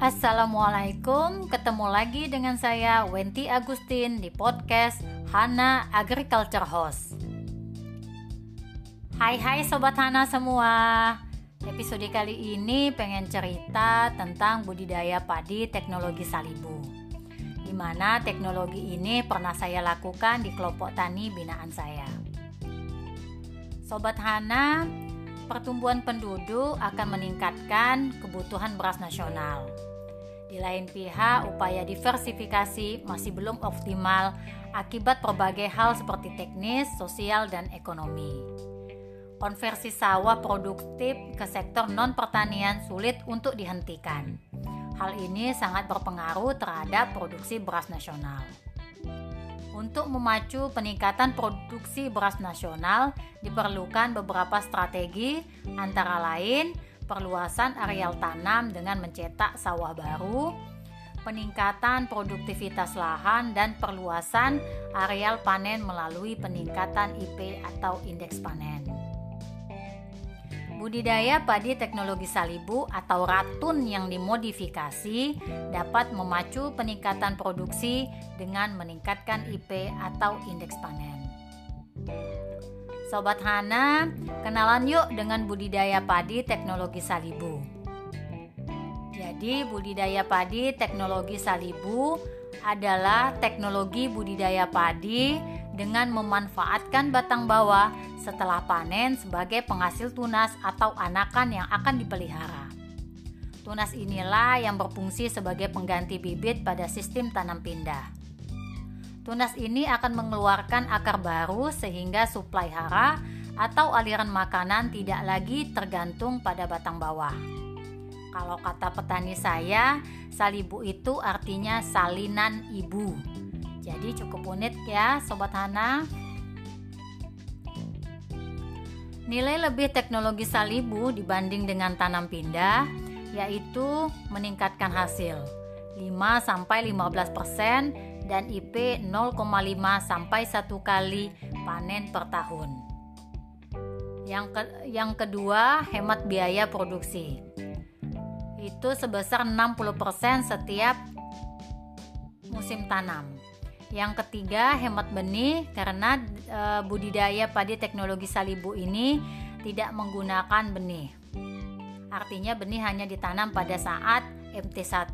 Assalamualaikum, ketemu lagi dengan saya Wenti Agustin di podcast Hana Agriculture Host. Hai hai sobat Hana semua. Episode kali ini pengen cerita tentang budidaya padi teknologi Salibu. Di mana teknologi ini pernah saya lakukan di kelompok tani binaan saya. Sobat Hana, pertumbuhan penduduk akan meningkatkan kebutuhan beras nasional. Di lain pihak, upaya diversifikasi masih belum optimal akibat berbagai hal seperti teknis, sosial, dan ekonomi. Konversi sawah produktif ke sektor non-pertanian sulit untuk dihentikan. Hal ini sangat berpengaruh terhadap produksi beras nasional. Untuk memacu peningkatan produksi beras nasional, diperlukan beberapa strategi, antara lain perluasan areal tanam dengan mencetak sawah baru, peningkatan produktivitas lahan, dan perluasan areal panen melalui peningkatan IP atau indeks panen. Budidaya padi teknologi salibu atau ratun yang dimodifikasi dapat memacu peningkatan produksi dengan meningkatkan IP atau indeks panen. Sobat Hana, kenalan yuk dengan budidaya padi teknologi salibu. Jadi, budidaya padi teknologi salibu adalah teknologi budidaya padi dengan memanfaatkan batang bawah setelah panen sebagai penghasil tunas atau anakan yang akan dipelihara. Tunas inilah yang berfungsi sebagai pengganti bibit pada sistem tanam pindah. Tunas ini akan mengeluarkan akar baru sehingga suplai hara atau aliran makanan tidak lagi tergantung pada batang bawah. Kalau kata petani saya, salibu itu artinya salinan ibu. Jadi cukup unik ya Sobat Hana. Nilai lebih teknologi salibu dibanding dengan tanam pindah yaitu meningkatkan hasil 5 sampai 15% dan IP 0,5 sampai 1 kali panen per tahun. Yang ke, yang kedua, hemat biaya produksi. Itu sebesar 60% setiap musim tanam. Yang ketiga, hemat benih karena e, budidaya padi teknologi salibu ini tidak menggunakan benih. Artinya benih hanya ditanam pada saat MT1,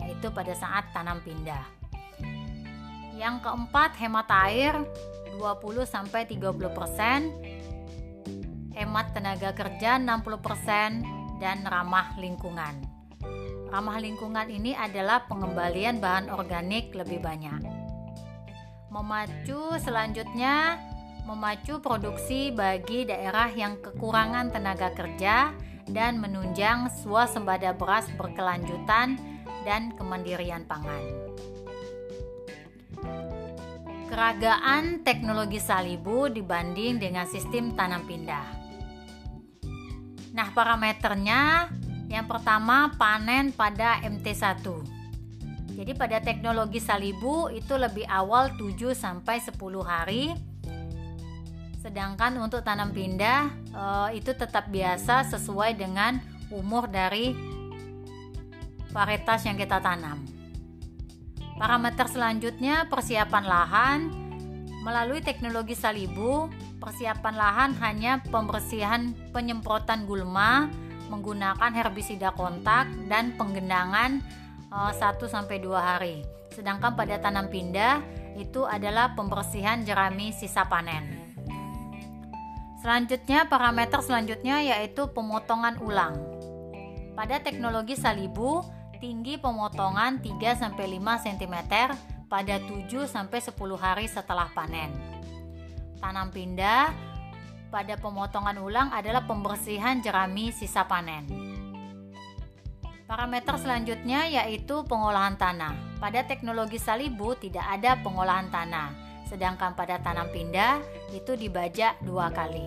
yaitu pada saat tanam pindah. Yang keempat, hemat air 20 sampai 30%, hemat tenaga kerja 60% dan ramah lingkungan. Ramah lingkungan ini adalah pengembalian bahan organik lebih banyak. Memacu selanjutnya memacu produksi bagi daerah yang kekurangan tenaga kerja dan menunjang swasembada beras berkelanjutan dan kemandirian pangan. Keragaan teknologi salibu dibanding dengan sistem tanam pindah. Nah, parameternya yang pertama panen pada MT1 jadi pada teknologi salibu itu lebih awal 7 sampai 10 hari. Sedangkan untuk tanam pindah e, itu tetap biasa sesuai dengan umur dari varietas yang kita tanam. Parameter selanjutnya persiapan lahan melalui teknologi salibu, persiapan lahan hanya pembersihan penyemprotan gulma menggunakan herbisida kontak dan penggenangan 1 eh, sampai 2 hari. Sedangkan pada tanam pindah itu adalah pembersihan jerami sisa panen. Selanjutnya parameter selanjutnya yaitu pemotongan ulang. Pada teknologi salibu, tinggi pemotongan 3 sampai 5 cm pada 7 sampai 10 hari setelah panen. Tanam pindah pada pemotongan ulang adalah pembersihan jerami sisa panen. Parameter selanjutnya yaitu pengolahan tanah. Pada teknologi salibu tidak ada pengolahan tanah, sedangkan pada tanam pindah itu dibajak dua kali.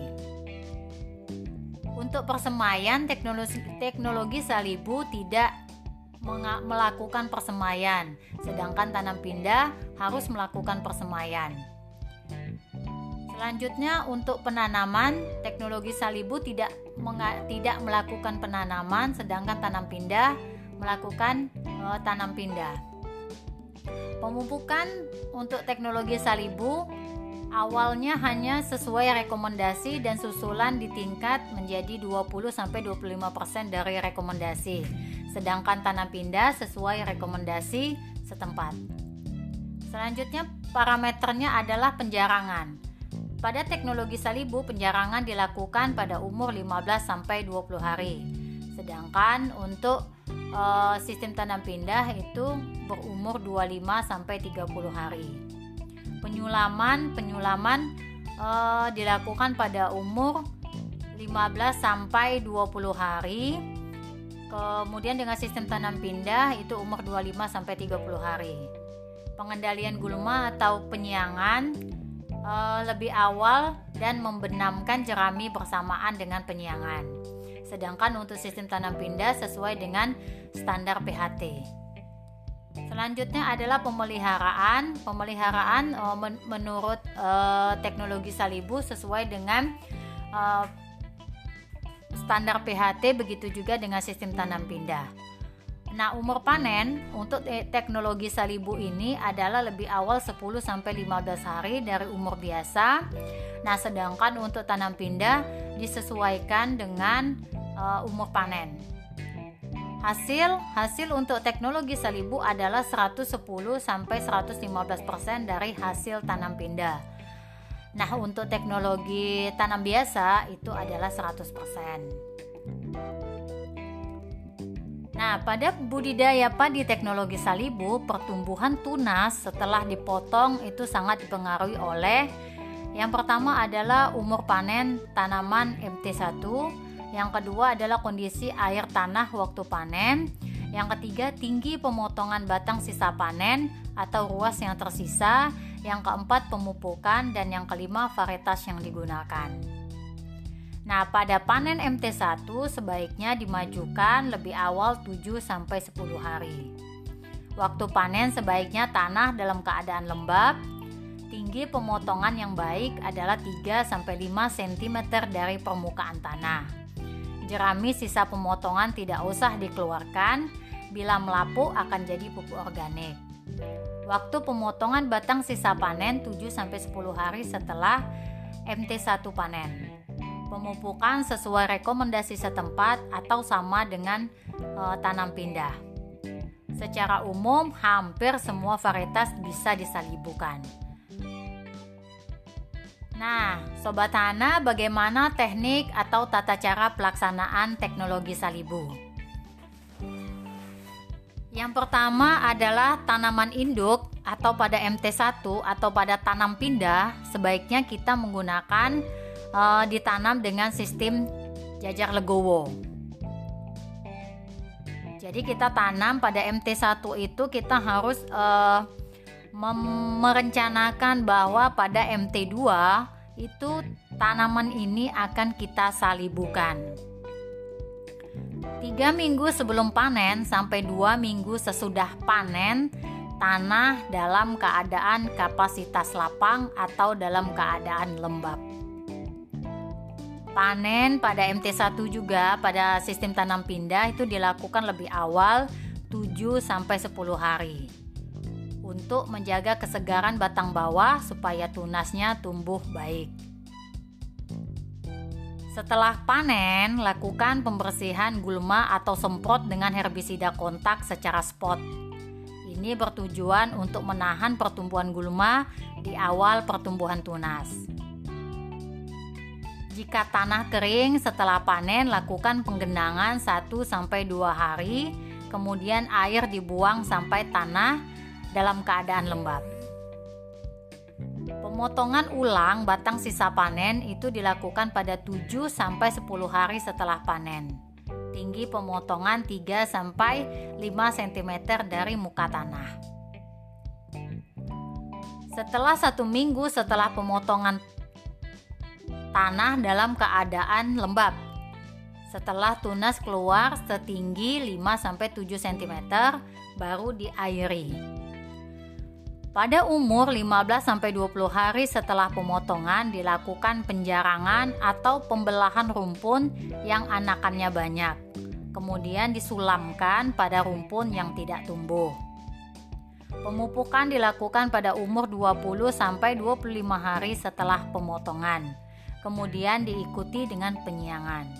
Untuk persemaian teknologi, teknologi salibu tidak melakukan persemaian, sedangkan tanam pindah harus melakukan persemaian. Selanjutnya untuk penanaman, teknologi salibu tidak tidak melakukan penanaman sedangkan tanam pindah melakukan uh, tanam pindah. Pemupukan untuk teknologi salibu awalnya hanya sesuai rekomendasi dan susulan di tingkat menjadi 20 sampai 25% dari rekomendasi. Sedangkan tanam pindah sesuai rekomendasi setempat. Selanjutnya parameternya adalah penjarangan. Pada teknologi salibu, penjarangan dilakukan pada umur 15 sampai 20 hari. Sedangkan untuk e, sistem tanam pindah itu berumur 25 sampai 30 hari. Penyulaman penyulaman e, dilakukan pada umur 15 sampai 20 hari. Kemudian dengan sistem tanam pindah itu umur 25 sampai 30 hari. Pengendalian gulma atau penyiangan e, lebih awal dan membenamkan jerami bersamaan dengan penyiangan. Sedangkan untuk sistem tanam pindah sesuai dengan standar PHT. Selanjutnya adalah pemeliharaan. Pemeliharaan e, men menurut e, teknologi Salibu sesuai dengan e, standar PHT begitu juga dengan sistem tanam pindah. Nah, umur panen untuk teknologi salibu ini adalah lebih awal 10 sampai 15 hari dari umur biasa. Nah, sedangkan untuk tanam pindah disesuaikan dengan uh, umur panen. Hasil hasil untuk teknologi salibu adalah 110 sampai 115% dari hasil tanam pindah. Nah, untuk teknologi tanam biasa itu adalah 100%. Nah, pada budidaya padi teknologi salibu, pertumbuhan tunas setelah dipotong itu sangat dipengaruhi oleh yang pertama adalah umur panen tanaman MT1, yang kedua adalah kondisi air tanah waktu panen, yang ketiga tinggi pemotongan batang sisa panen atau ruas yang tersisa, yang keempat pemupukan dan yang kelima varietas yang digunakan. Nah, pada panen MT1 sebaiknya dimajukan lebih awal 7 sampai 10 hari. Waktu panen sebaiknya tanah dalam keadaan lembab. Tinggi pemotongan yang baik adalah 3 sampai 5 cm dari permukaan tanah. Jerami sisa pemotongan tidak usah dikeluarkan, bila melapuk akan jadi pupuk organik. Waktu pemotongan batang sisa panen 7 sampai 10 hari setelah MT1 panen pemupukan sesuai rekomendasi setempat atau sama dengan e, tanam pindah. Secara umum, hampir semua varietas bisa disalibukan. Nah, Sobat Hana, bagaimana teknik atau tata cara pelaksanaan teknologi salibu? Yang pertama adalah tanaman induk atau pada MT1 atau pada tanam pindah, sebaiknya kita menggunakan uh, ditanam dengan sistem jajar legowo. Jadi kita tanam pada MT1 itu kita harus uh, merencanakan bahwa pada MT2 itu tanaman ini akan kita salibukan. Tiga minggu sebelum panen sampai dua minggu sesudah panen, tanah dalam keadaan kapasitas lapang atau dalam keadaan lembab. Panen pada MT1 juga pada sistem tanam pindah itu dilakukan lebih awal 7 sampai 10 hari. Untuk menjaga kesegaran batang bawah supaya tunasnya tumbuh baik. Setelah panen, lakukan pembersihan gulma atau semprot dengan herbisida kontak secara spot. Ini bertujuan untuk menahan pertumbuhan gulma di awal pertumbuhan tunas. Jika tanah kering setelah panen, lakukan penggenangan 1-2 hari, kemudian air dibuang sampai tanah dalam keadaan lembab. Pemotongan ulang batang sisa panen itu dilakukan pada 7 10 hari setelah panen. Tinggi pemotongan 3 5 cm dari muka tanah. Setelah satu minggu setelah pemotongan tanah dalam keadaan lembab. Setelah tunas keluar setinggi 5-7 cm baru diairi. Pada umur 15-20 hari setelah pemotongan dilakukan penjarangan atau pembelahan rumpun yang anakannya banyak. kemudian disulamkan pada rumpun yang tidak tumbuh. Pemupukan dilakukan pada umur 20 sampai 25 hari setelah pemotongan. Kemudian diikuti dengan penyiangan.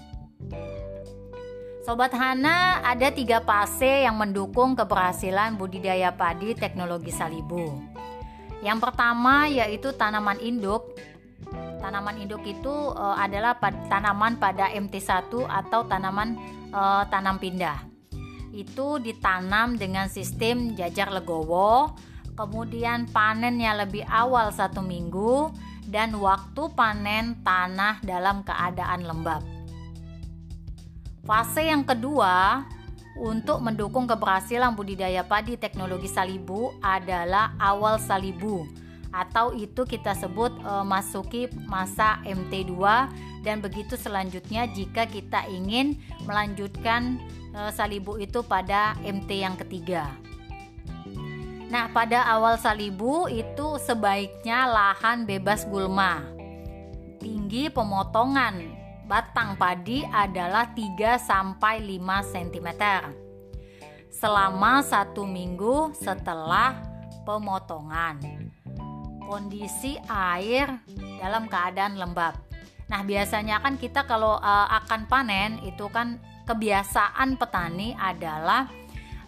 Sobat Hana, ada tiga fase yang mendukung keberhasilan budidaya padi teknologi Salibu. Yang pertama yaitu tanaman induk. Tanaman induk itu e, adalah tanaman pada MT1 atau tanaman e, tanam pindah itu ditanam dengan sistem jajar legowo, kemudian panennya lebih awal satu minggu, dan waktu panen tanah dalam keadaan lembab. Fase yang kedua untuk mendukung keberhasilan budidaya padi teknologi salibu adalah awal salibu atau itu kita sebut e, masuki masa MT2 dan begitu selanjutnya jika kita ingin melanjutkan e, salibu itu pada MT yang ketiga. Nah, pada awal salibu itu sebaiknya lahan bebas gulma. Tinggi pemotongan batang padi adalah 3 sampai 5 cm. Selama satu minggu setelah pemotongan. Kondisi air dalam keadaan lembab. Nah, biasanya kan kita kalau uh, akan panen itu kan kebiasaan petani adalah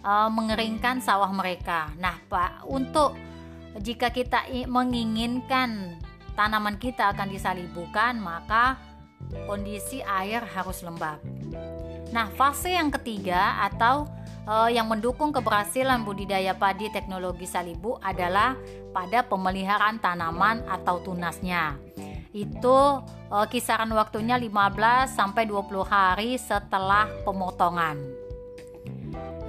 uh, mengeringkan sawah mereka. Nah, Pak, untuk jika kita menginginkan tanaman kita akan disalibukan, maka kondisi air harus lembab. Nah, fase yang ketiga atau uh, yang mendukung keberhasilan budidaya padi teknologi salibu adalah pada pemeliharaan tanaman atau tunasnya itu uh, kisaran waktunya 15 sampai 20 hari setelah pemotongan.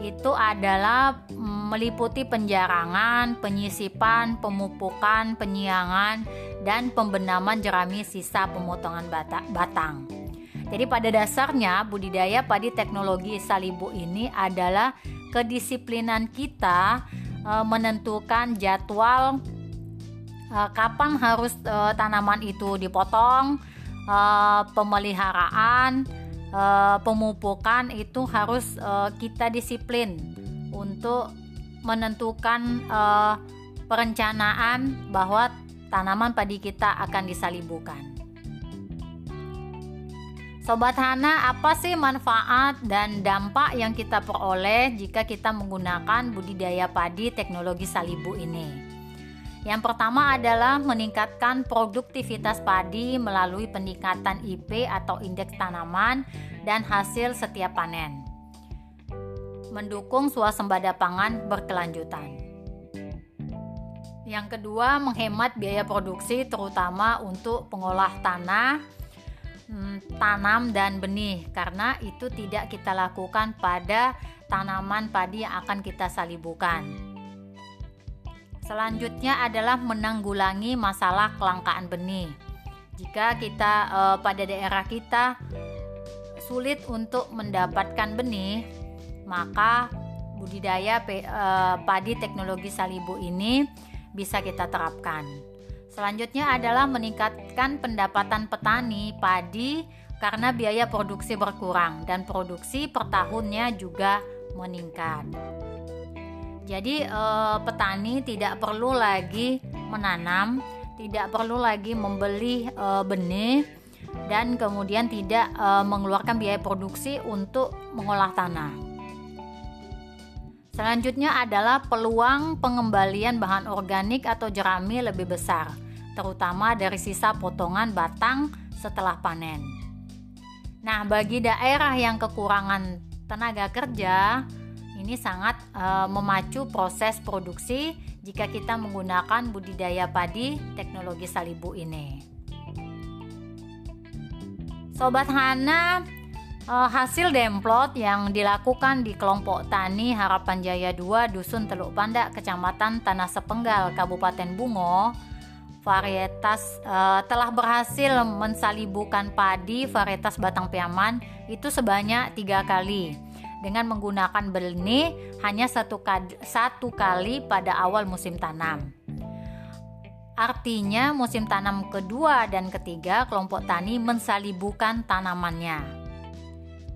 Itu adalah mm, meliputi penjarangan, penyisipan, pemupukan, penyiangan, dan pembenaman jerami sisa pemotongan batang. Jadi pada dasarnya budidaya padi teknologi salibu ini adalah kedisiplinan kita e, menentukan jadwal uh, kapan harus uh, tanaman itu dipotong, uh, pemeliharaan, uh, pemupukan itu harus uh, kita disiplin untuk menentukan uh, perencanaan bahwa tanaman padi kita akan disalibukan. Sobat Hana, apa sih manfaat dan dampak yang kita peroleh jika kita menggunakan budidaya padi teknologi salibu ini? Yang pertama adalah meningkatkan produktivitas padi melalui peningkatan IP atau indeks tanaman dan hasil setiap panen. Mendukung swasembada pangan berkelanjutan. Yang kedua, menghemat biaya produksi terutama untuk pengolah tanah, hmm, tanam dan benih karena itu tidak kita lakukan pada tanaman padi yang akan kita salibukan. Selanjutnya adalah menanggulangi masalah kelangkaan benih. Jika kita e, pada daerah kita sulit untuk mendapatkan benih, maka budidaya e, padi teknologi salibu ini bisa kita terapkan. Selanjutnya adalah meningkatkan pendapatan petani padi karena biaya produksi berkurang dan produksi per tahunnya juga meningkat. Jadi eh, petani tidak perlu lagi menanam, tidak perlu lagi membeli eh, benih dan kemudian tidak eh, mengeluarkan biaya produksi untuk mengolah tanah. Selanjutnya adalah peluang pengembalian bahan organik atau jerami lebih besar, terutama dari sisa potongan batang setelah panen. Nah, bagi daerah yang kekurangan tenaga kerja, ini sangat uh, memacu proses produksi jika kita menggunakan budidaya padi teknologi salibu ini. Sobat Hana, uh, hasil demplot yang dilakukan di kelompok tani Harapan Jaya 2 Dusun Teluk Pandak, Kecamatan Tanah Sepenggal, Kabupaten Bungo, varietas uh, telah berhasil mensalibukan padi varietas batang piaman itu sebanyak tiga kali dengan menggunakan benih hanya satu, satu kali pada awal musim tanam. Artinya musim tanam kedua dan ketiga kelompok tani mensalibukan tanamannya.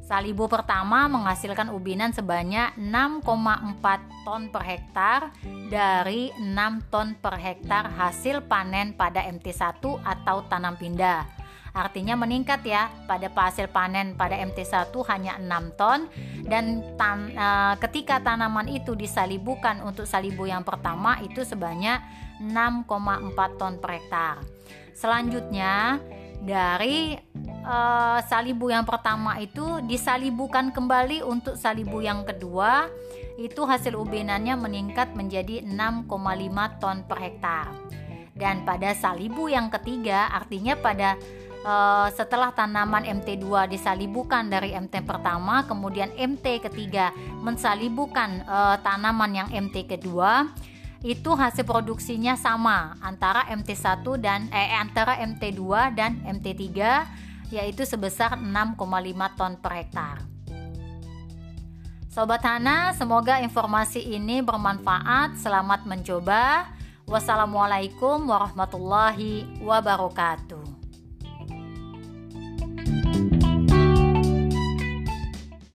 Salibu pertama menghasilkan ubinan sebanyak 6,4 ton per hektar dari 6 ton per hektar hasil panen pada MT1 atau tanam pindah. Artinya meningkat ya pada hasil panen pada MT1 hanya 6 ton dan tan, e, ketika tanaman itu disalibukan untuk salibu yang pertama itu sebanyak 6,4 ton per hektar. Selanjutnya dari uh, salibu yang pertama itu disalibukan kembali untuk salibu yang kedua itu hasil ubinannya meningkat menjadi 6,5 ton per hektar. Dan pada salibu yang ketiga artinya pada uh, setelah tanaman MT2 disalibukan dari MT pertama kemudian MT ketiga mensalibukan uh, tanaman yang MT kedua itu hasil produksinya sama antara MT1 dan eh antara MT2 dan MT3 yaitu sebesar 6,5 ton per hektar. Sobat Hana, semoga informasi ini bermanfaat. Selamat mencoba. Wassalamualaikum warahmatullahi wabarakatuh.